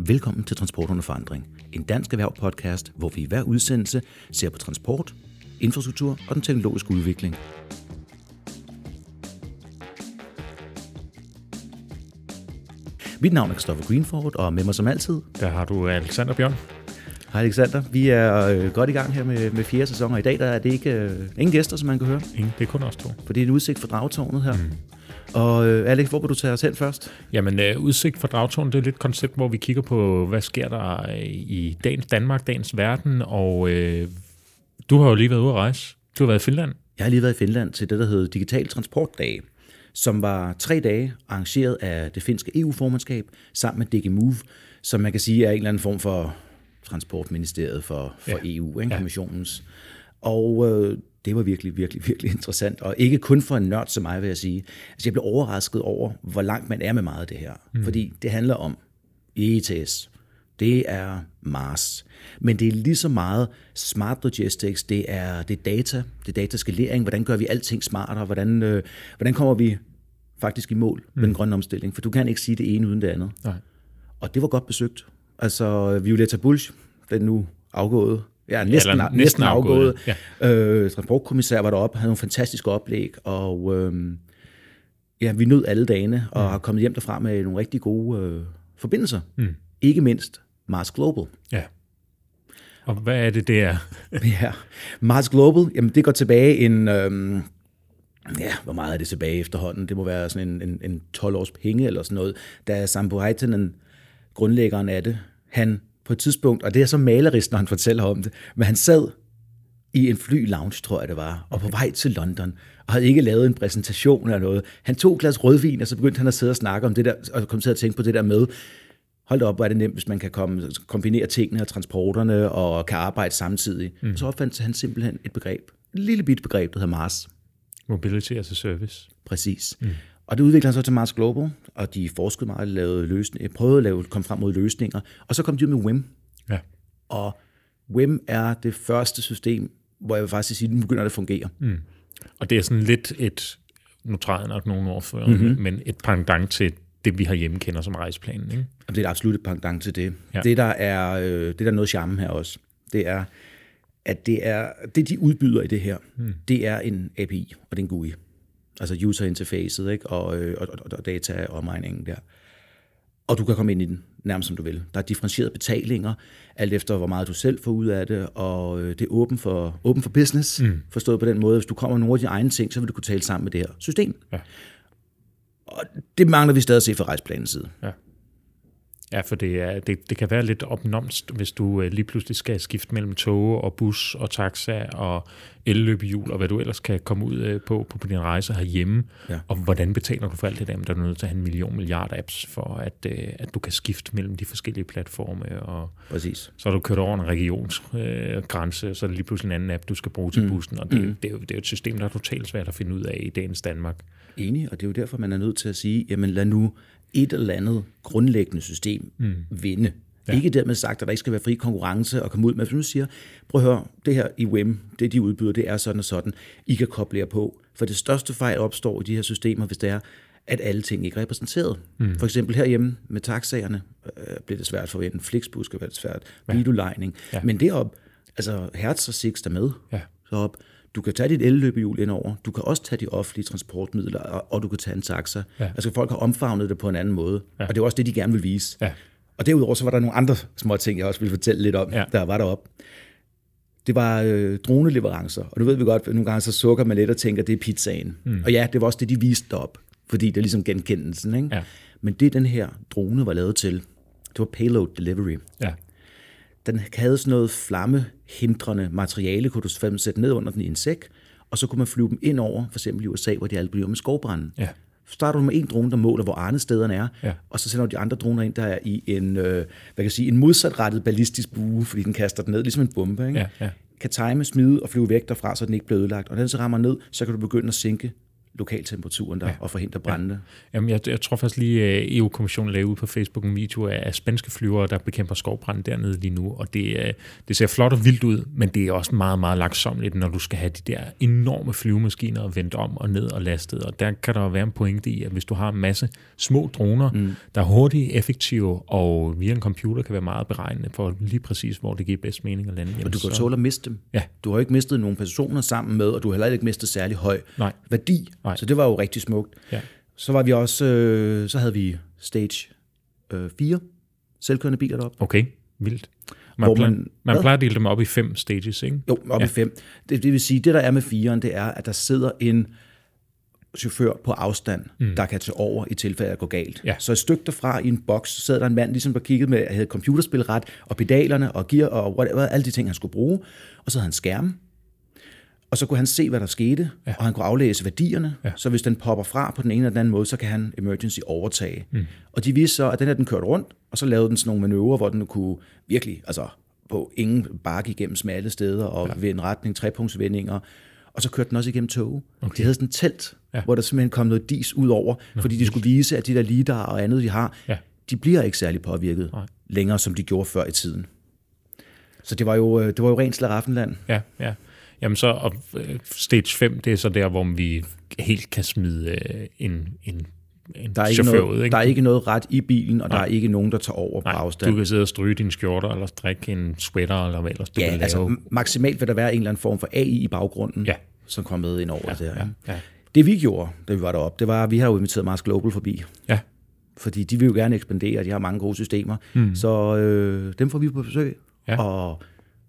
Velkommen til Transport under forandring. En dansk erhverv-podcast, hvor vi i hver udsendelse ser på transport, infrastruktur og den teknologiske udvikling. Mit navn er Christopher Greenford, og med mig som altid... Der har du Alexander Bjørn. Hej Alexander. Vi er øh, godt i gang her med, med fjerde sæson, og i dag der er det ikke øh, ingen gæster, som man kan høre. Ingen, det er kun os to. For det er en udsigt for dragtårnet her. Mm. Og øh, Alex, hvor vil du tage os hen først? Jamen, øh, udsigt for dragtårnet, det er lidt et koncept, hvor vi kigger på, hvad sker der øh, i dagens Danmark, dagens verden, og øh, du har jo lige været ude at rejse. Du har været i Finland. Jeg har lige været i Finland til det, der hedder Digital Transportdag, som var tre dage arrangeret af det finske EU-formandskab sammen med DigiMove, som man kan sige er en eller anden form for transportministeriet for, for ja. EU, ikke? kommissionens. Og øh, det var virkelig, virkelig, virkelig interessant. Og ikke kun for en nørd som mig, vil jeg sige. Altså, jeg blev overrasket over, hvor langt man er med meget af det her. Mm. Fordi det handler om ETS. Det er Mars. Men det er lige så meget smart logistics, det er, det er data, det er dataskalering, hvordan gør vi alting smartere, hvordan, øh, hvordan kommer vi faktisk i mål mm. med den grønne omstilling, for du kan ikke sige det ene uden det andet. Nej. Og det var godt besøgt. Altså, Violetta Bulch, den nu afgået, ja, næsten, Eller, næsten, næsten afgået, afgået. Ja. Øh, transportkommissær var deroppe, havde nogle fantastiske oplæg, og øh, ja, vi nød alle dagene, og mm. har kommet hjem derfra med nogle rigtig gode øh, forbindelser. Mm. Ikke mindst Mars Global. Ja. Og hvad er det, det er? ja, Mars Global, jamen det går tilbage en... Øh, ja, hvor meget er det tilbage efterhånden? Det må være sådan en, en, en 12 års penge eller sådan noget. Da Sampo Heitenen, grundlæggeren af det, han på et tidspunkt, og det er så malerisk, når han fortæller om det, men han sad i en fly lounge, tror jeg det var, og på vej til London, og havde ikke lavet en præsentation eller noget. Han tog et glas rødvin, og så begyndte han at sidde og snakke om det der, og kom til at tænke på det der med, hold op, hvor er det nemt, hvis man kan komme, kombinere tingene og transporterne, og kan arbejde samtidig. Mm. Så opfandt han simpelthen et begreb, et lille bitte begreb, der hedder Mars. Mobility as a service. Præcis. Mm. Og det udviklede sig til Mars Global, og de forskede meget, lavede løsninger, prøvede at lave, komme frem mod løsninger, og så kom de ud med WIM. Ja. Og WIM er det første system, hvor jeg vil faktisk sige, at nu begynder det at fungere. Mm. Og det er sådan lidt et, nu træder jeg nok nogle år før, mm-hmm. men et pendant til det, vi har hjemme kender som rejseplanen. Ikke? Og det er absolut et pendant til det. Ja. Det, der er, øh, det, der er noget charme her også, det er, at det er det, de udbyder i det her, mm. det er en API, og det er en GUI altså user interfacet, ikke? Og, øh, og, og, og data og miningen der. Og du kan komme ind i den nærmest som du vil. Der er differentierede betalinger, alt efter hvor meget du selv får ud af det, og øh, det er åben for, åben for business, mm. forstået på den måde. Hvis du kommer med nogle af dine egne ting, så vil du kunne tale sammen med det her system. Ja. Og det mangler vi stadig at se fra rejsplanens side. Ja. Ja, for det, er, det, det kan være lidt opnomst, hvis du øh, lige pludselig skal skifte mellem tog og bus og taxa og elløbehjul og hvad du ellers kan komme ud øh, på, på, på din rejse herhjemme. Ja. Og hvordan betaler du for alt det der? Der er du nødt til at have en million milliard apps for, at, øh, at du kan skifte mellem de forskellige platforme. Og Præcis. Så har du kørt over en regionsgrænse, øh, så er det lige pludselig en anden app, du skal bruge til mm. bussen. Og det, mm. det, er jo, det er jo et system, der er totalt svært at finde ud af i dagens Danmark. Enig, og det er jo derfor, man er nødt til at sige, jamen lad nu et eller andet grundlæggende system mm. vinde. Ja. Ikke dermed sagt, at der ikke skal være fri konkurrence og komme ud med, hvis du siger, prøv at høre, det her i WIM, det de udbyder, det er sådan og sådan, I kan koble jer på. For det største fejl opstår i de her systemer, hvis det er, at alle ting ikke er repræsenteret. Mm. For eksempel herhjemme med taxaerne øh, bliver det svært at forvente. Flixbus skal være svært. Ja. Bilulejning. Ja. Men derop, altså Hertz og Six er med. Ja. Så op, du kan tage dit elløbehjul ind over, du kan også tage de offentlige transportmidler, og du kan tage en taxa. Ja. Altså folk har omfavnet det på en anden måde, ja. og det er også det, de gerne vil vise. Ja. Og derudover så var der nogle andre små ting, jeg også ville fortælle lidt om, ja. der var derop. Det var øh, droneleverancer, og nu ved vi godt, at nogle gange så sukker man lidt og tænker, det er pizzaen. Mm. Og ja, det var også det, de viste derop, fordi det er ligesom genkendelsen. Ikke? Ja. Men det, den her drone var lavet til, det var payload delivery. Ja den havde sådan noget flammehindrende materiale, kunne du sætte ned under den i en sæk, og så kunne man flyve dem ind over, for eksempel i USA, hvor de alle bliver med skovbranden. Ja. Så starter du med en drone, der måler, hvor arnestederne er, ja. og så sender du de andre droner ind, der er i en, øh, hvad kan jeg sige, en modsatrettet ballistisk bue, fordi den kaster den ned, ligesom en bombe. Ikke? Ja, ja. Kan time, smide og flyve væk derfra, så den ikke bliver ødelagt. Og når den så rammer ned, så kan du begynde at sænke lokaltemperaturen der ja. og forhindre brændende. Ja. Jamen, jeg, jeg tror faktisk lige, at EU-kommissionen lavede ud på Facebook en video af spanske flyvere, der bekæmper skovbrand dernede lige nu, og det, det ser flot og vildt ud, men det er også meget, meget langsomligt, når du skal have de der enorme flyvemaskiner og vendt om og ned og lastet, og der kan der være en pointe i, at hvis du har en masse små droner, mm. der er hurtige, effektive, og via en computer kan være meget beregnende for lige præcis, hvor det giver bedst mening at lande. Og du kan tåle at miste dem. Ja. Du har ikke mistet nogen personer sammen med, og du har heller ikke mistet særlig høj Nej. værdi. Nej. Så det var jo rigtig smukt. Ja. Så var vi også, øh, så havde vi stage øh, 4, selvkørende biler deroppe. Okay, vildt. Man, man, man, man plejer at dele dem op i fem stages, ikke? Jo, op ja. i fem. Det, det vil sige, det der er med firen, det er, at der sidder en chauffør på afstand, mm. der kan tage over i tilfælde af at gå galt. Ja. Så et stykke derfra i en boks, så sidder der en mand, ligesom der kiggede med, at havde computerspilret, og pedalerne, og gear, og whatever, alle de ting, han skulle bruge. Og så havde han skærm, og så kunne han se, hvad der skete, ja. og han kunne aflæse værdierne. Ja. Så hvis den popper fra på den ene eller den anden måde, så kan han emergency overtage. Mm. Og de viste så, at den her, den kørte rundt, og så lavede den sådan nogle manøvrer, hvor den kunne virkelig, altså på ingen bakke igennem smalle steder, og ja. ved en retning, trepunktsvendinger, og så kørte den også igennem tog. Okay. De havde sådan et telt, ja. hvor der simpelthen kom noget dis ud over, Nå, fordi de skulle vise, at de der lidar og andet, de har, ja. de bliver ikke særlig påvirket Nej. længere, som de gjorde før i tiden. Så det var jo, øh, det var jo rent slaraffenland. Ja, ja. Jamen så, og øh, stage 5, det er så der, hvor vi helt kan smide øh, en, en en der er ikke noget, ud, ikke? Der er ikke noget ret i bilen, og Nej. der er ikke nogen, der tager over Nej, på afstand. Du kan sidde og stryge dine skjorter, eller strikke en sweater, eller hvad ellers du ja, vil altså, lave. maksimalt vil der være en eller anden form for AI i baggrunden, ja. som kommer med ind over ja, det her. Ja, ja. Det vi gjorde, da vi var deroppe, det var, at vi har jo inviteret Mars Global forbi. Ja. Fordi de vil jo gerne ekspandere, de har mange gode systemer. Mm. Så øh, dem får vi på besøg. Ja. Og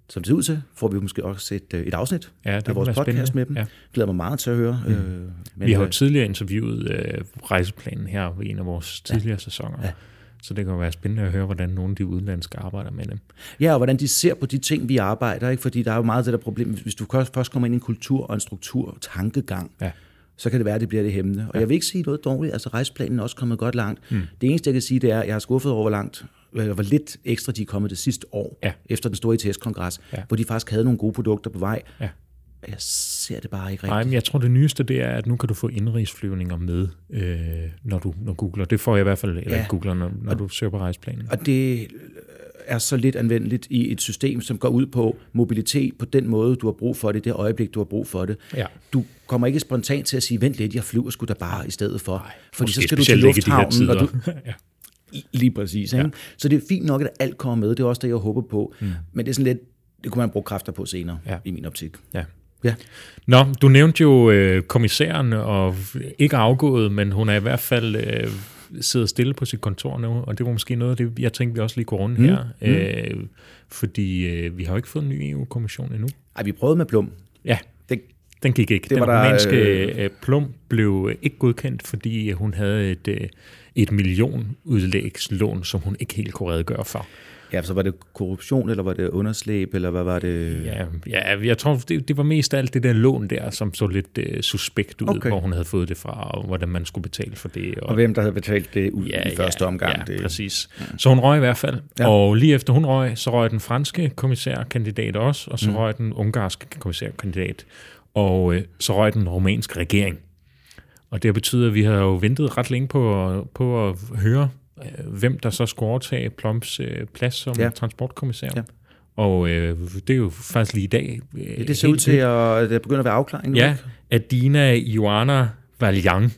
som det ser ud til, får vi måske også et, øh, et afsnit ja, det af vores podcast spændende. med dem. Ja. Glæder mig meget til at høre. Mm. Øh, men vi har jo øh, tidligere interviewet øh, rejseplanen her i en af vores tidligere ja. sæsoner. Ja. Så det kan jo være spændende at høre, hvordan nogle af de udenlandske arbejder med dem. Ja, og hvordan de ser på de ting, vi arbejder. Ikke? Fordi der er jo meget af det der problem, hvis du først kommer ind i en kultur og en struktur og tankegang, ja. så kan det være, at det bliver det hæmmende. Og ja. jeg vil ikke sige noget dårligt. Altså rejseplanen er også kommet godt langt. Mm. Det eneste, jeg kan sige, det er, at jeg har skuffet over, hvor langt hvor lidt ekstra de er kommet det sidste år, ja. efter den store ITS-kongres, ja. hvor de faktisk havde nogle gode produkter på vej. Ja. Jeg ser det bare ikke rigtigt. Nej, men jeg tror, det nyeste det er, at nu kan du få indrigsflyvninger med, øh, når du når googler. Det får jeg i hvert fald, eller ja. googler, når, når og, du søger på rejseplanen. Og det er så lidt anvendeligt i et system, som går ud på mobilitet på den måde, du har brug for det, det øjeblik, du har brug for det. Ja. Du kommer ikke spontant til at sige, vent lidt, jeg flyver sgu da bare i stedet for. Nej, fordi så skal du til lufthavnen, og du, ja. Lige præcis. Ikke? Ja. Så det er fint nok, at alt kommer med. Det er også det, jeg håber på. Mm. Men det er sådan lidt, det kunne man bruge kræfter på senere, ja. i min optik. Ja. Ja. Nå, du nævnte jo øh, kommissæren, og ikke afgået, men hun er i hvert fald øh, sidder stille på sit kontor nu, og det var måske noget af det, jeg tænkte, vi også lige går rundt mm. her. Mm. Øh, fordi øh, vi har jo ikke fået en ny EU-kommission endnu. Nej, vi prøvede med Plum. Ja, den gik ikke. Det Den romanske der, øh... Plum blev ikke godkendt, fordi hun havde et... Øh, et millionudlægslån, som hun ikke helt kunne redegøre for. Ja, så var det korruption, eller var det underslæb, eller hvad var det? Ja, ja jeg tror, det, det var mest alt det der lån der, som så lidt uh, suspekt ud, okay. hvor hun havde fået det fra, og hvordan man skulle betale for det. Og, og hvem der havde betalt det ud ja, i første omgang. Ja, det. præcis. Ja. Så hun røg i hvert fald. Ja. Og lige efter hun røg, så røg den franske kommissærkandidat også, og så mm. røg den ungarske kommissærkandidat, og uh, så røg den romanske regering. Og det betyder, at vi har jo ventet ret længe på, på at høre, øh, hvem der så skulle overtage Plums øh, plads som ja. transportkommissær. Ja. Og øh, det er jo faktisk lige i dag. Øh, ja, det ser ud til, at det begynder at være afklaring nu. Ja, at Dina Ioana Valjan,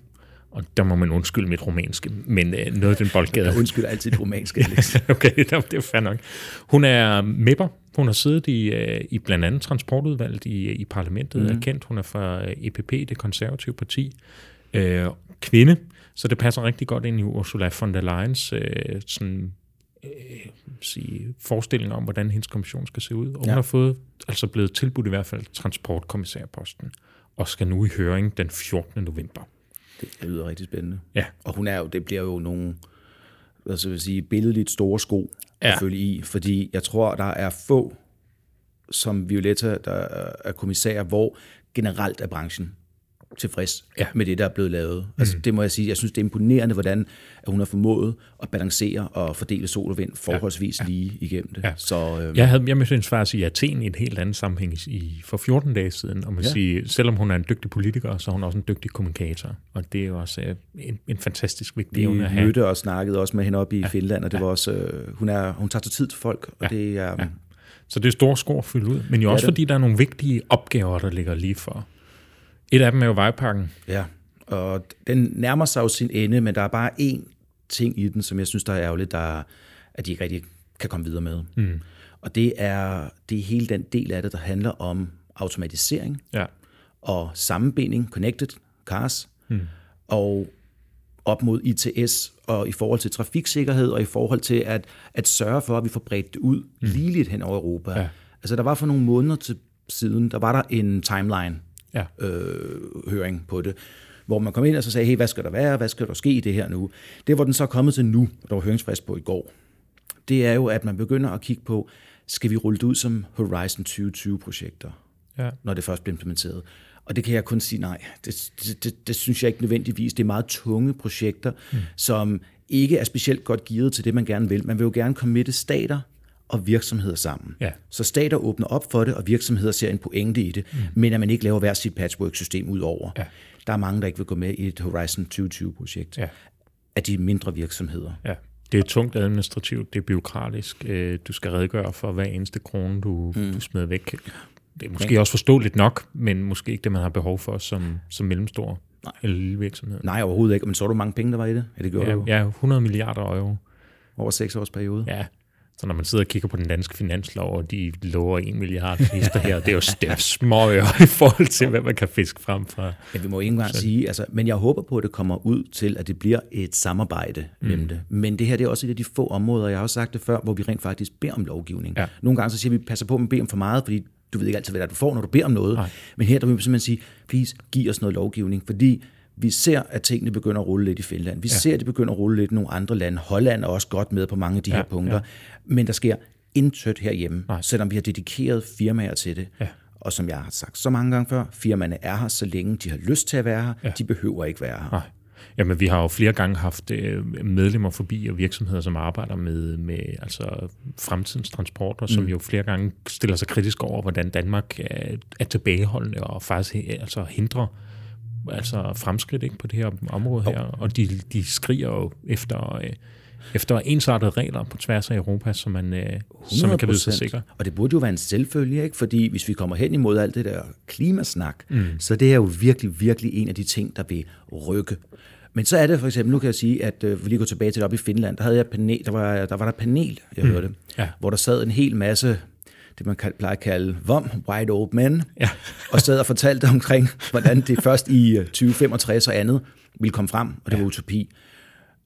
og der må man undskylde mit romanske, men øh, noget af den boldgade. Jeg undskylder altid romanske, Alex. okay, det er fair nok. Hun er MEP'er. Hun har siddet i, øh, i blandt andet transportudvalget i, i parlamentet, mm. er kendt. Hun er fra EPP, det konservative parti øh, kvinde, så det passer rigtig godt ind i Ursula von der Leyens øh, sådan, øh, sige, forestilling om, hvordan hendes kommission skal se ud. Og hun ja. har fået, altså blevet tilbudt i hvert fald transportkommissærposten, og skal nu i høring den 14. november. Det lyder rigtig spændende. Ja. Og hun er jo, det bliver jo nogle, skal jeg sige, billedligt store sko ja. at følge i, fordi jeg tror, der er få, som Violetta, der er kommissær, hvor generelt er branchen tilfreds ja. med det, der er blevet lavet. Altså, mm. Det må jeg sige. Jeg synes, det er imponerende, hvordan at hun har formået at balancere og fordele sol og vind forholdsvis ja. Ja. lige igennem det. Ja. Så, øh, jeg, havde, jeg hendes far i Athen i et helt andet sammenhæng i, for 14 dage siden, og man ja. sige, selvom hun er en dygtig politiker, så er hun også en dygtig kommunikator, og det er jo også øh, en, en fantastisk vigtig evne at have. Vi mødte og snakkede også med hende op i ja. Finland, og det ja. var også, øh, hun, er, hun tager til tid til folk, og ja. det er... Ja. Så det er store skår at fylde ud, men jo ja, også det. fordi der er nogle vigtige opgaver, der ligger lige for. Et af dem er jo vejpakken. Ja, og den nærmer sig jo sin ende, men der er bare én ting i den, som jeg synes, der er ærgerligt, der, at de ikke rigtig kan komme videre med. Mm. Og det er, det er hele den del af det, der handler om automatisering ja. og sammenbinding, connected cars, mm. og op mod ITS, og i forhold til trafiksikkerhed, og i forhold til at, at sørge for, at vi får bredt det ud mm. ligeligt hen over Europa. Ja. Altså, der var for nogle måneder til siden, der var der en timeline ja. øh, høring på det, hvor man kom ind og så sagde, hey, hvad skal der være, hvad skal der ske i det her nu? Det, hvor den så er kommet til nu, der var høringsfrist på i går, det er jo, at man begynder at kigge på, skal vi rulle det ud som Horizon 2020-projekter, ja. når det først bliver implementeret. Og det kan jeg kun sige nej. Det, det, det, det synes jeg ikke nødvendigvis. Det er meget tunge projekter, mm. som ikke er specielt godt givet til det, man gerne vil. Man vil jo gerne committe stater og virksomheder sammen. Ja. Så stater åbner op for det, og virksomheder ser en pointe i det, mm. men at man ikke laver hver sit patchwork-system ud over. Ja. Der er mange, der ikke vil gå med i et Horizon 2020-projekt ja. af de mindre virksomheder. Ja. Det er tungt administrativt, det er byråkratisk. Øh, du skal redegøre for hver eneste krone, du, mm. du smider væk. Det er måske også forståeligt nok, men måske ikke det, man har behov for som, som mellemstor Nej. eller lille virksomhed. Nej, overhovedet ikke. Men så du mange penge, der var i det? Ja, det gjorde ja, du. ja 100 milliarder euro. Over seks års periode? Ja, så når man sidder og kigger på den danske finanslov, og de lover en milliard lister her, det er jo det er i forhold til, hvad man kan fiske frem fra. Ja, vi må ikke engang sige, altså, men jeg håber på, at det kommer ud til, at det bliver et samarbejde mm. mellem det. Men det her det er også et af de få områder, jeg har også sagt det før, hvor vi rent faktisk beder om lovgivning. Ja. Nogle gange så siger vi, passer på med at bede om for meget, fordi du ved ikke altid, hvad du får, når du beder om noget. Nej. Men her der vil vi simpelthen sige, please, giv os noget lovgivning, fordi vi ser, at tingene begynder at rulle lidt i Finland. Vi ja. ser, at det begynder at rulle lidt i nogle andre lande. Holland er også godt med på mange af de ja, her punkter. Ja. Men der sker intet herhjemme, Nej. selvom vi har dedikeret firmaer til det. Ja. Og som jeg har sagt så mange gange før, firmaerne er her, så længe de har lyst til at være her. Ja. De behøver ikke være her. Nej. Jamen, vi har jo flere gange haft øh, medlemmer forbi og virksomheder, som arbejder med, med altså, fremtidens transport, og som mm. jo flere gange stiller sig kritisk over, hvordan Danmark er, er tilbageholdende og faktisk altså, hindrer altså fremskridt ikke, på det her område her, og de, de skriger jo efter, øh, efter ensartede regler på tværs af Europa, så man, øh, så man kan vide sig sikker. Og det burde jo være en selvfølge, ikke? fordi hvis vi kommer hen imod alt det der klimasnak, mm. så det er jo virkelig, virkelig en af de ting, der vil rykke. Men så er det for eksempel, nu kan jeg sige, at øh, vi lige går tilbage til det op i Finland, der, havde jeg panel, der, var, der var der panel, jeg mm. hørte, ja. hvor der sad en hel masse det man plejer at kalde VOM, White Old Men, ja. og sad og fortalte omkring, hvordan det først i 2065 øh, og andet ville komme frem, og det ja. var utopi.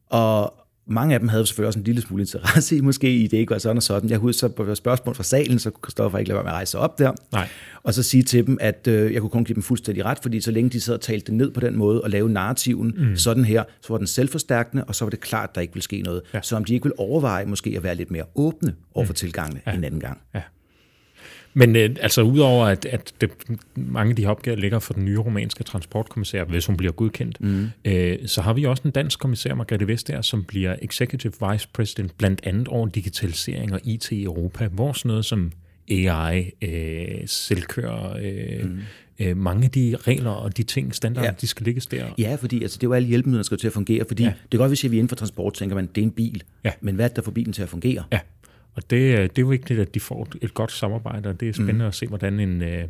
Og mange af dem havde selvfølgelig også en lille smule interesse i, måske i det ikke var sådan og sådan. Jeg husker så på spørgsmål fra salen, så kunne Christoffer ikke lade være med at rejse op der. Nej. Og så sige til dem, at øh, jeg kunne kun give dem fuldstændig ret, fordi så længe de sad og talte det ned på den måde og lave narrativen mm. sådan her, så var den selvforstærkende, og så var det klart, at der ikke ville ske noget. Ja. Så om de ikke ville overveje måske at være lidt mere åbne over for mm. tilgangene ja. en anden gang. Ja. Men øh, altså udover at, at det, mange af de opgaver ligger for den nye romanske transportkommissær, hvis hun bliver godkendt, mm. øh, så har vi også en dansk kommissær, Margrethe Vestager, som bliver Executive Vice President blandt andet over digitalisering og IT i Europa, hvor sådan noget som AI, øh, selvkører, øh, mm. øh, mange af de regler og de ting, standarder, ja. de skal ligges der. Ja, fordi altså, det er jo alle hjælpemidler, der skal til at fungere, fordi ja. det er godt, hvis vi er inden for transport, tænker man, det er en bil, ja. men hvad er det, der får bilen til at fungere? Ja. Og det, øh, det er vigtigt, at de får et godt samarbejde, og det er spændende mm. at se, hvordan en, øh,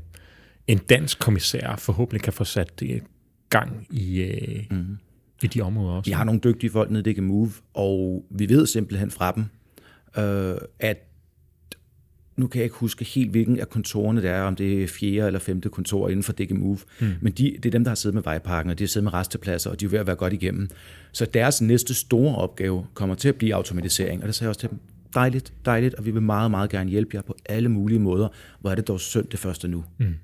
en dansk kommissær forhåbentlig kan få sat det gang i, mm. i de områder også. Vi har nogle dygtige folk nede i DG Move, og vi ved simpelthen fra dem, øh, at nu kan jeg ikke huske helt, hvilken af kontorerne det er, om det er fjerde eller femte kontor inden for DG Move, mm. men de, det er dem, der har siddet med vejparken, og de har siddet med restepladser, og de er ved at være godt igennem. Så deres næste store opgave kommer til at blive automatisering, og det sagde jeg også til dem, dejligt, dejligt, og vi vil meget, meget gerne hjælpe jer på alle mulige måder. Hvor er det dog synd det første nu? Mm.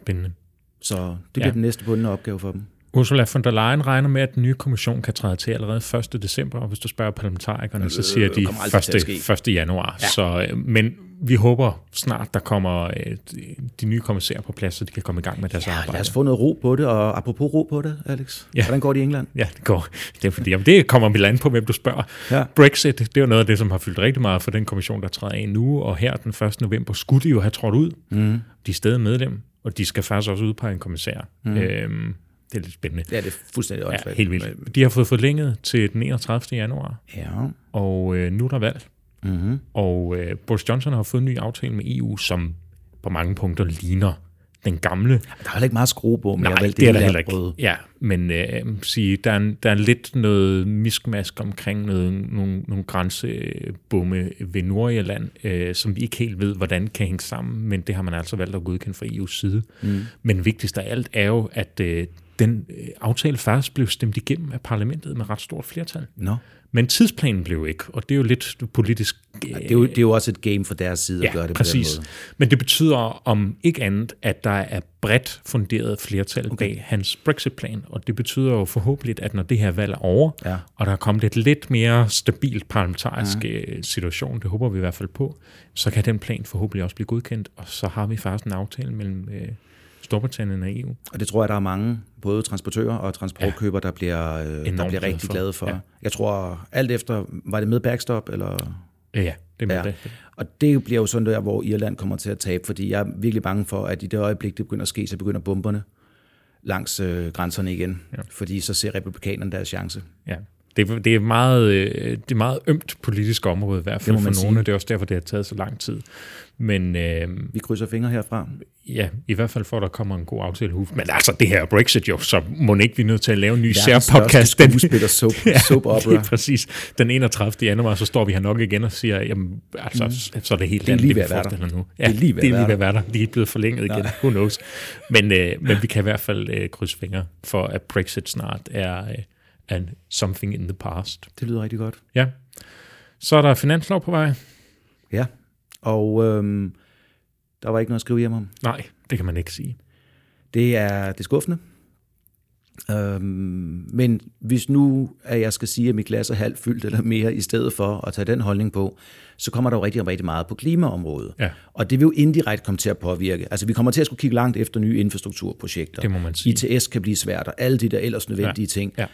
Spændende. Så det bliver ja. den næste bundne opgave for dem. Ursula von der Leyen regner med, at den nye kommission kan træde til allerede 1. december, og hvis du spørger parlamentarikerne, så siger de 1. 1. januar. Ja. Så, øh, men vi håber snart, der kommer øh, de nye kommissærer på plads, så de kan komme i gang med deres Ja, arbejde. lad os få noget ro på det, og apropos ro på det, Alex. Ja. Hvordan går det i England? Ja, det går. Det er fordi, jamen, det kommer vi an på, hvem du spørger. Ja. Brexit, det er jo noget af det, som har fyldt rigtig meget for den kommission, der træder af nu, og her den 1. november skulle de jo have trådt ud. Mm. De er stadig medlem, og de skal faktisk også udpege en kommissær. Mm. Øhm, det er lidt spændende. Ja, det er fuldstændig Ja, åndssvagt. helt vildt. De har fået forlænget til den 31. januar, Ja. og øh, nu er der valg. Mm-hmm. Og øh, Boris Johnson har fået en ny aftale med EU, som på mange punkter ligner den gamle. Der er heller ikke meget skrue på, men Nej, jeg valgte det er der heller ikke. Ja, men øh, sige, der, er, der er lidt noget miskmask omkring noget, nogle, nogle grænsebomme ved Nordjylland, øh, som vi ikke helt ved, hvordan kan hænge sammen, men det har man altså valgt at godkende fra EU's side. Mm. Men vigtigst af alt er jo, at øh, den øh, aftale faktisk blev stemt igennem af parlamentet med ret stort flertal. Nå. Men tidsplanen blev ikke, og det er jo lidt politisk... Øh, Det er, jo, det er jo også et game for deres side at gøre det på præcis. den måde. Men det betyder om ikke andet, at der er bredt funderet flertal okay. bag hans Brexit-plan, og det betyder jo forhåbentlig, at når det her valg er over, Ja. og der er kommet et lidt mere stabilt parlamentarisk ja. situation, det håber vi i hvert fald på, så kan den plan forhåbentlig også blive godkendt, og så har vi faktisk en aftale mellem øh, Storbritannien og EU. Og det tror jeg, der er mange, både transportører og transportkøbere, der bliver, øh, der bliver rigtig for. glade for. Ja. Jeg tror, alt efter, var det med backstop, eller... Ja, det er med Ja. det. Og det bliver jo sådan der, hvor Irland kommer til at tabe, fordi jeg er virkelig bange for, at i det øjeblik, det begynder at ske, så begynder bomberne langs øh, grænserne igen. Ja. Fordi så ser republikanerne deres chance. Ja. Det, er- det, er meget, øh, det er meget ømt politisk område, i hvert fald for nogle. sige. Det er også derfor, det har taget så lang tid. Men øh, Vi krydser fingre herfra. ja, i hvert fald for, at der kommer en god aftale. Men altså, det her er Brexit jo, så må ikke vi er nødt til at lave en ny særpodcast. største skuespiller soap, soap det opera. er præcis. Den 31. januar, så står vi her nok igen og siger, jamen, altså, mm. så er det helt Det er andet, lige vi at være forestiller nu. Ja, Det er lige ved det er at lige ved være at være der. De er blevet forlænget igen. Who knows? Men, øh, men vi kan i hvert fald øh, krydse fingre for, at Brexit snart er øh, an something in the past. Det lyder rigtig godt. Ja. Så er der finanslov på vej. Ja, og øhm, der var ikke noget at skrive hjem om. Nej, det kan man ikke sige. Det er, det er skuffende. Øhm, men hvis nu, at jeg skal sige, at mit glas er halvt fyldt eller mere, i stedet for at tage den holdning på, så kommer der jo rigtig, rigtig meget på klimaområdet. Ja. Og det vil jo indirekte komme til at påvirke. Altså vi kommer til at skulle kigge langt efter nye infrastrukturprojekter. Det må man sige. ITS kan blive svært, og alle de der ellers nødvendige ja. ting. Ja.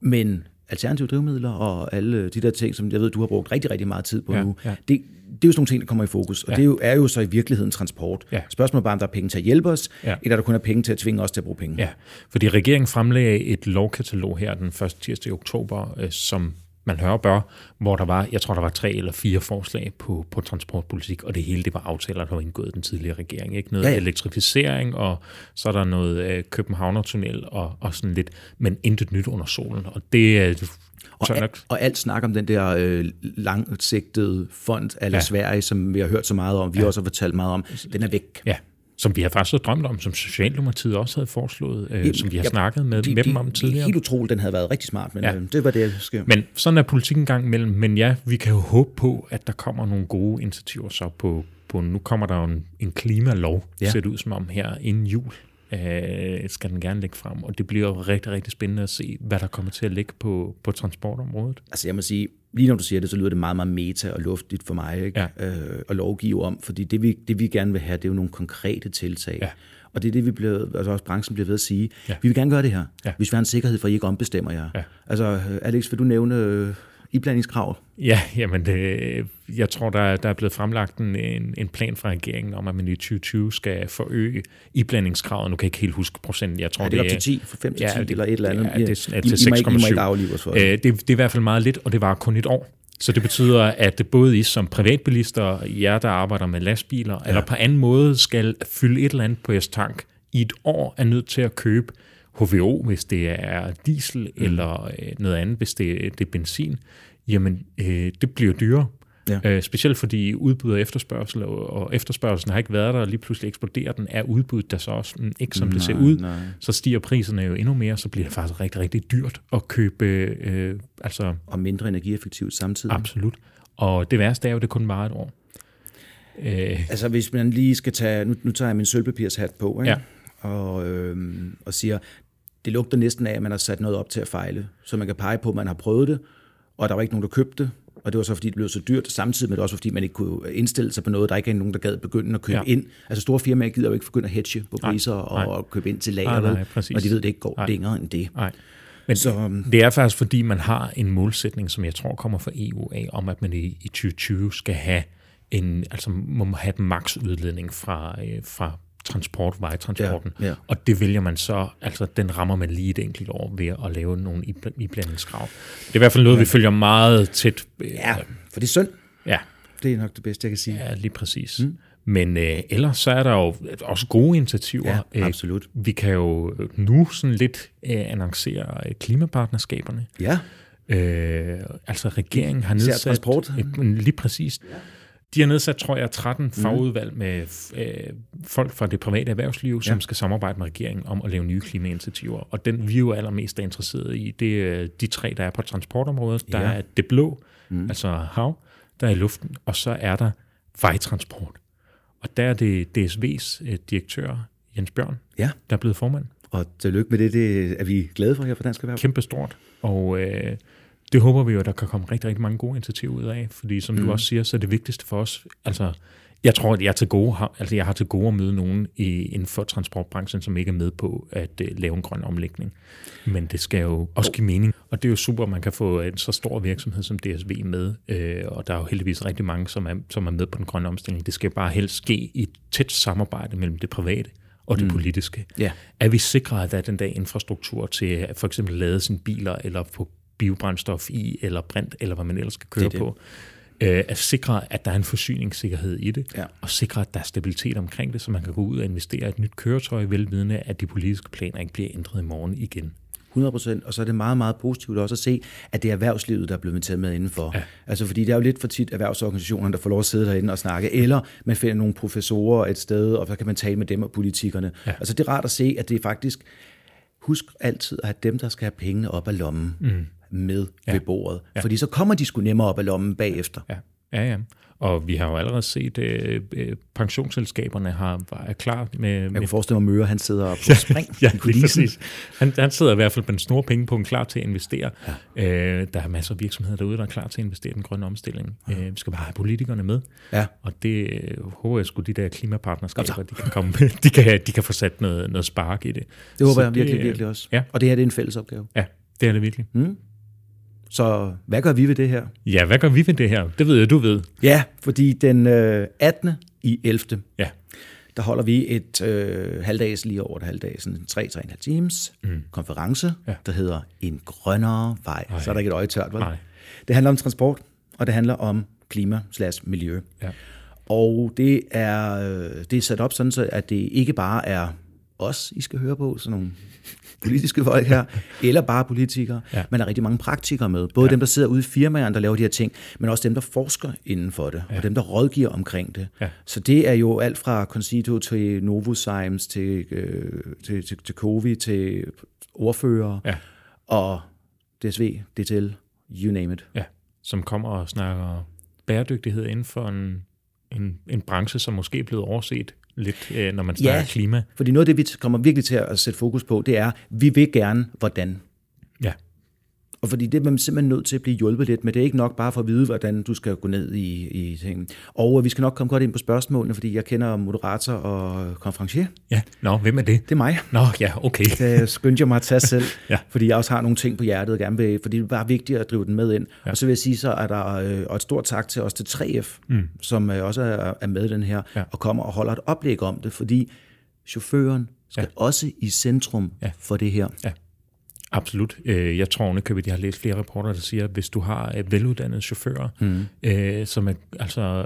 Men alternative drivmidler og alle de der ting, som jeg ved, du har brugt rigtig, rigtig meget tid på Ja, nu, ja. det, det er jo sådan nogle ting, der kommer i fokus. Og Ja. det er jo, er jo så i virkeligheden transport. Ja. Spørgsmålet er bare, om der er penge til at hjælpe os, Ja. eller der kun er penge til at tvinge os til at bruge penge. Ja, fordi regeringen fremlagde et lovkatalog her den 1. tirsdag i oktober, øh, som man hører bør, hvor der var, jeg tror, der var tre eller fire forslag på, på transportpolitik, og det hele, det var aftaler, der var indgået den tidligere regering. Ikke noget Ja, ja, elektrificering, og så er der noget øh, Københavner-tunnel og, og sådan lidt, men intet nyt under solen. Og det er Og, al, og alt snak om den der øh, langsigtede fond eller Ja. Sverige, som vi har hørt så meget om, vi ja. også har fortalt meget om, den er væk. Ja, som vi har faktisk drømt om, som Socialdemokratiet også havde foreslået, øh, Jamen, som vi har jeg- snakket med, De, med dem de, om de er tidligere. helt utroligt, den havde været rigtig smart, men Ja. ja. øh, det var det, sker. Men sådan er politik en gang imellem. Men ja, vi kan jo håbe på, at der kommer nogle gode initiativer så på, på nu kommer der jo en, en klimalov, Ja. ja. ser det ud som om her inden jul. Øh, skal den gerne lægge frem, og det bliver jo rigtig, rigtig spændende at se, hvad der kommer til at ligge på, på transportområdet. Altså jeg må sige, lige når du siger det, så lyder det meget, meget meta og luftigt for mig ikke? Ja. Øh, at lovgive om, fordi det vi, det vi gerne vil have, det er jo nogle konkrete tiltag. Ja. Og det er det, vi bliver, altså også branchen bliver ved at sige. Ja. Vi vil gerne gøre det her. Ja. Hvis vi har en sikkerhed for, at I ikke ombestemmer jer. Ja. Altså, Alex, vil du nævne øh, iblandingskrav? Ja, jamen det, jeg tror, der, er- der er blevet fremlagt en, en, plan fra regeringen om, at man i 2020 skal forøge iblandingskravet. Nu kan jeg ikke helt huske procenten. Jeg tror, Er det op til 10, fra 5 til 10 Ja, eller et eller andet? ja, det er I, til I, I, må ikke, I må 6,7. ikke aflive os for det. Øh, det, det er i hvert fald meget lidt, og det var kun et år. Så det betyder, at både I som privatbilister, jer der arbejder med lastbiler, ja. eller på anden måde skal fylde et eller andet på jeres tank, i et år er nødt til at købe HVO, hvis det er diesel, mm. eller øh, noget andet, hvis det, det er benzin, jamen øh, det bliver dyrere. Ja. Øh, specielt fordi udbud og efterspørgsel, og, og efterspørgselen har ikke været der, og lige pludselig eksploderer den, er udbuddet der så også mm, ikke som det ser Nej, ud, nej. så stiger priserne jo endnu mere, så bliver det faktisk rigtig, rigtig dyrt at købe, øh, altså Og mindre energieffektivt samtidig. absolut. Og det værste er jo, det kun var et år. Øh, Altså hvis man lige skal tage, nu, nu tager jeg min sølvpapirshat på, ikke? Ja. Og, øhm, og siger, det lugter næsten af, at man har sat noget op til at fejle. Så man kan pege på, at man har prøvet det, og der var ikke nogen, der købte det. og det var så fordi, det blev så dyrt, samtidig med det også, fordi man ikke kunne indstille sig på noget, der ikke er nogen, der gad begynde at købe Ja. ind. Altså store firmaer gider jo ikke begynde at hedge på priser nej. og købe ind til Nej, lager, nej, og de ved, det ikke går Nej. længere end det. Nej. Men Så, øhm, det er faktisk, fordi man har en målsætning, som jeg tror kommer fra EU af, om at man i, i 2020 skal have en, altså må have den maks udledning fra, øh, fra transport, vejtransporten. Ja, ja. Og det vælger man så, altså den rammer man lige et enkelt år ved at lave nogle ibl- iblandingskrav. Det er i hvert fald noget, vi følger meget tæt. øh, ja, for det er synd. ja, Det er nok det bedste, jeg kan sige. ja lige præcis. Mm. Men øh, ellers så er der jo også gode initiativer. Ja, absolut. vi kan jo nu sådan lidt øh, annoncere øh, klimapartnerskaberne. Ja, Øh, altså regeringen har Især nedsat... transport. Men lige præcis. De har nedsat, tror jeg, 13 fagudvalg med øh, folk fra det private erhvervsliv, som Ja. skal samarbejde med regeringen om at lave nye klimainitiativer. Og den vi jo allermest er interesseret i, det er de tre, der er på transportområdet. Der Ja. er det blå, mm. altså hav, der er i luften, og så er der vejtransport. Og der er det DSV's øh, direktør, Jens Bjørn, ja. der er blevet formand. Og tillykke med det, det er vi glade for her for Dansk Erhverv. kæmpestort, og øh, det håber vi jo, at der kan komme rigtig, rigtig mange gode initiativer ud af, fordi som mm. du også siger, så er det vigtigste for os, altså jeg tror, at jeg, til gode, har, altså jeg har til gode at møde nogen i, inden for transportbranchen, som ikke er med på at uh, lave en grøn omlægning. Men det skal jo også give mening, og det er jo super, at man kan få en så stor virksomhed som DSV med, øh, og der er jo heldigvis rigtig mange, som er, som er med på den grønne omstilling. Det skal bare helst ske i et tæt samarbejde mellem det private og det mm. politiske. Ja. Er vi sikre, at der er den der infrastruktur til at for eksempel lade sine biler, eller få biobrændstof i, eller brint, eller hvad man ellers skal køre Det det. på? Øh, at sikre, at der er en forsyningssikkerhed i det, Ja. og sikre, at der er stabilitet omkring det, så man kan gå ud og investere et nyt køretøj, velvidende, at de politiske planer ikke bliver ændret i morgen igen. 100 procent, og så er det meget, meget positivt også at se, at det er erhvervslivet, der er blevet taget med indenfor. Ja. Altså fordi det er jo lidt for tit erhvervsorganisationerne, der får lov at sidde derinde og snakke, eller man finder nogle professorer et sted, og så kan man tale med dem og politikerne. Ja. Altså det er rart at se, at det er faktisk, husk altid at have dem, der skal have pengene op af lommen mm. Med ja. ved bordet. Ja. Fordi så kommer de sgu nemmere op af lommen bagefter. Ja, ja, ja. Og vi har jo allerede set, at øh, pensionsselskaberne har, er klar med, Jeg med kunne forestille mig, at Møre, han sidder på spring ja, i lige præcis. Han, han sidder i hvert fald med en store penge på en klar til at investere. Ja. Øh, der er masser af virksomheder derude, der er klar til at investere i den grønne omstilling. Ja. Øh, vi skal bare have politikerne med. Ja. Og det øh, håber jeg sgu, de der klimapartnerskaber, de kan, komme, de, kan, de kan få sat noget, noget spark i det. Det håber Så jeg virkelig, øh, virkelig også. Ja. Og det her det er en fælles opgave. Ja, det er det virkelig. Mm. Så hvad gør vi ved det her? Ja, hvad gør vi ved det her? Det ved jeg, du ved. Ja, fordi den øh, 18. i 11. Ja, der holder vi et øh, halvdags, lige over et halvdags, sådan 3-3,5 times mm. konference, Ja. der hedder En grønnere vej. Så er der ikke et øje tørt, vel? Nej. Det handler om transport, og det handler om klima slash miljø. Ja. Og det er, øh, det er sat op sådan, så at det ikke bare er os, I skal høre på, sådan nogle politiske folk her, eller bare politikere, Ja. der er rigtig mange praktikere med. Både ja. dem, der sidder ude i firmaerne, der laver de her ting, men også dem, der forsker inden for det, ja. og dem, der rådgiver omkring det. Ja. Så det er jo alt fra Concito til Novozymes, til, øh, til, til, til Covi, til ordfører, Ja. og DSV, DTL, you name it. ja. Som kommer og snakker bæredygtighed inden for en, en, en branche, som måske er blevet overset lidt, øh, når man snakker Ja. klima. Fordi noget af det, vi kommer virkelig til at sætte fokus på, det er, vi vil gerne, hvordan. Ja, Og fordi det er man simpelthen nødt til at blive hjulpet lidt med. Det er ikke nok bare for at vide, hvordan du skal gå ned i, i ting. Og øh, vi skal nok komme godt ind på spørgsmålene, fordi jeg kender moderator og konferencier. ja. Nå, hvem er det? Det er mig. Nå, ja, okay. Det skyndte jeg mig at tage selv, Ja. fordi jeg også har nogle ting på hjertet, gerne vil, fordi det er bare vigtigt at drive den med ind. Ja. Og så vil jeg sige, så er der øh, og et stort tak til os til 3F, mm. som øh, også er, er med i den her, Ja. og kommer og holder et oplæg om det, fordi chaufføren skal Ja. også i centrum Ja. for det her. Absolut. Øh, Jeg tror ovenikøbet, jeg har læst flere rapporter, der siger, at hvis du har øh, veluddannede chauffører, mm. øh, som er, altså,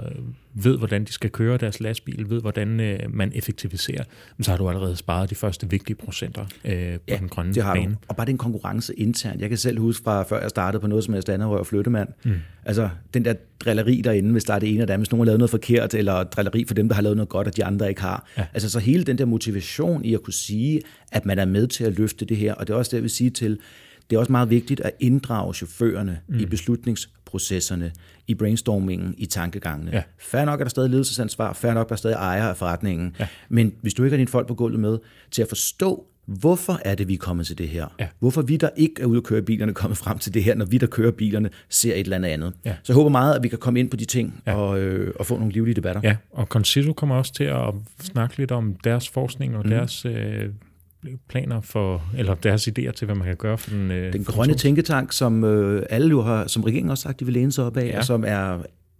ved, hvordan de skal køre deres lastbil, ved, hvordan øh, man effektiviserer, så har du allerede sparet de første vigtige procenter øh, på den grønne det har bane. du. Og bare den konkurrence internt. Jeg kan selv huske fra før jeg startede på noget som helst andet, hvor jeg flyttemand. Mm. Altså den der drilleri derinde, hvis der er det ene af dem, hvis nogen har lavet noget forkert, eller drilleri for dem, der har lavet noget godt, og de andre ikke har. Ja. Altså så hele den der motivation i at kunne sige, at man er med til at løfte det her, og det er også det, jeg vil sige til, det er også meget vigtigt at inddrage chaufførerne mm. i beslutningsprocesserne, i brainstormingen, i tankegangene. Ja. Færre nok er der stadig ledelsesansvar, færre nok er der stadig ejer af forretningen. Ja. Men hvis du ikke har dine folk på gulvet med til at forstå, Hvorfor er det, vi er kommet til det her? Ja. Hvorfor vi, der ikke er ude at køre bilerne, er kommet frem til det her, når vi, der kører bilerne, ser et eller andet andet? Ja. Så jeg håber meget, at vi kan komme ind på de ting Ja. og, øh, og få nogle livlige debatter. Ja, og Concito kommer også til at snakke lidt om deres forskning og mm. deres øh, planer for, eller deres idéer til, hvad man kan gøre for den, øh, Den for grønne tænketank, som øh, alle jo har, som regeringen også sagt, de vil læne sig op af, Ja. ja. og som er,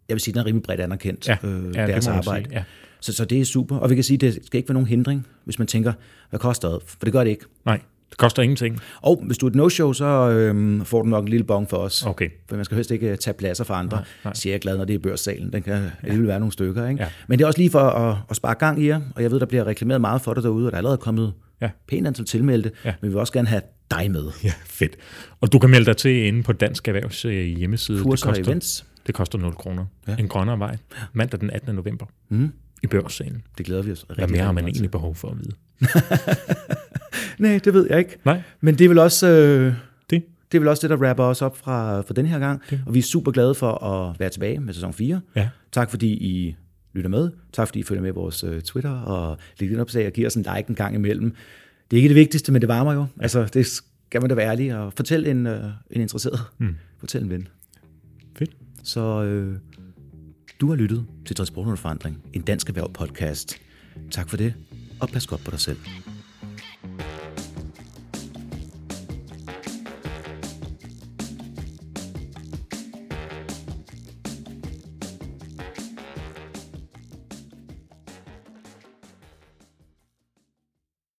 jeg vil sige, den er rimelig bredt anerkendt, Ja, øh, ja, deres arbejde. sige. Ja. Så, så det er super. Og vi kan sige, det skal ikke være nogen hindring, hvis man tænker, hvad koster det? For det gør det ikke. Nej, det koster ingenting. Og hvis du er et no-show, så øhm, får du nok en lille bong for os. Okay. For man skal helst ikke øh, tage pladser fra andre. Nej, nej. Siger jeg glad, når det er børssalen. Den kan alligevel være nogle stykker. Ikke? Ja. Men det er også lige for at, at spare gang i jer. Og jeg ved, der bliver reklameret meget for det derude, og der er allerede kommet Ja. pænt antal tilmeldte. Ja. Men vi vil også gerne have dig med. Ja, fedt. Og du kan melde dig til inde på Dansk Erhvervs øh, hjemmeside. Kurser det koster, events. det koster 0 kroner. Ja. En grønnere vej. Mandag den 18. november. Mm. I børssalen. Det glæder vi os rigtig, Hvad mere har man egentlig behov for at vide? til. Nej, det ved jeg ikke. Nej, Men det er vel også... Øh, det. det er vel også det, der rapper os op fra, fra den her gang. Det. Og vi er super glade for at være tilbage med sæson 4. Ja. Tak fordi I lytter med. Tak fordi I følger med vores uh, Twitter og lægger ind opslag og giver os en like en gang imellem. Det er ikke det vigtigste, men det varmer jo. Altså, det skal man da være ærlig og fortæl en, uh, en interesseret. Mm. Fortæl en ven. Fedt. Så øh, du har lyttet til Transport under forandring, en dansk erhverv podcast. Tak for det, og pas godt på dig selv.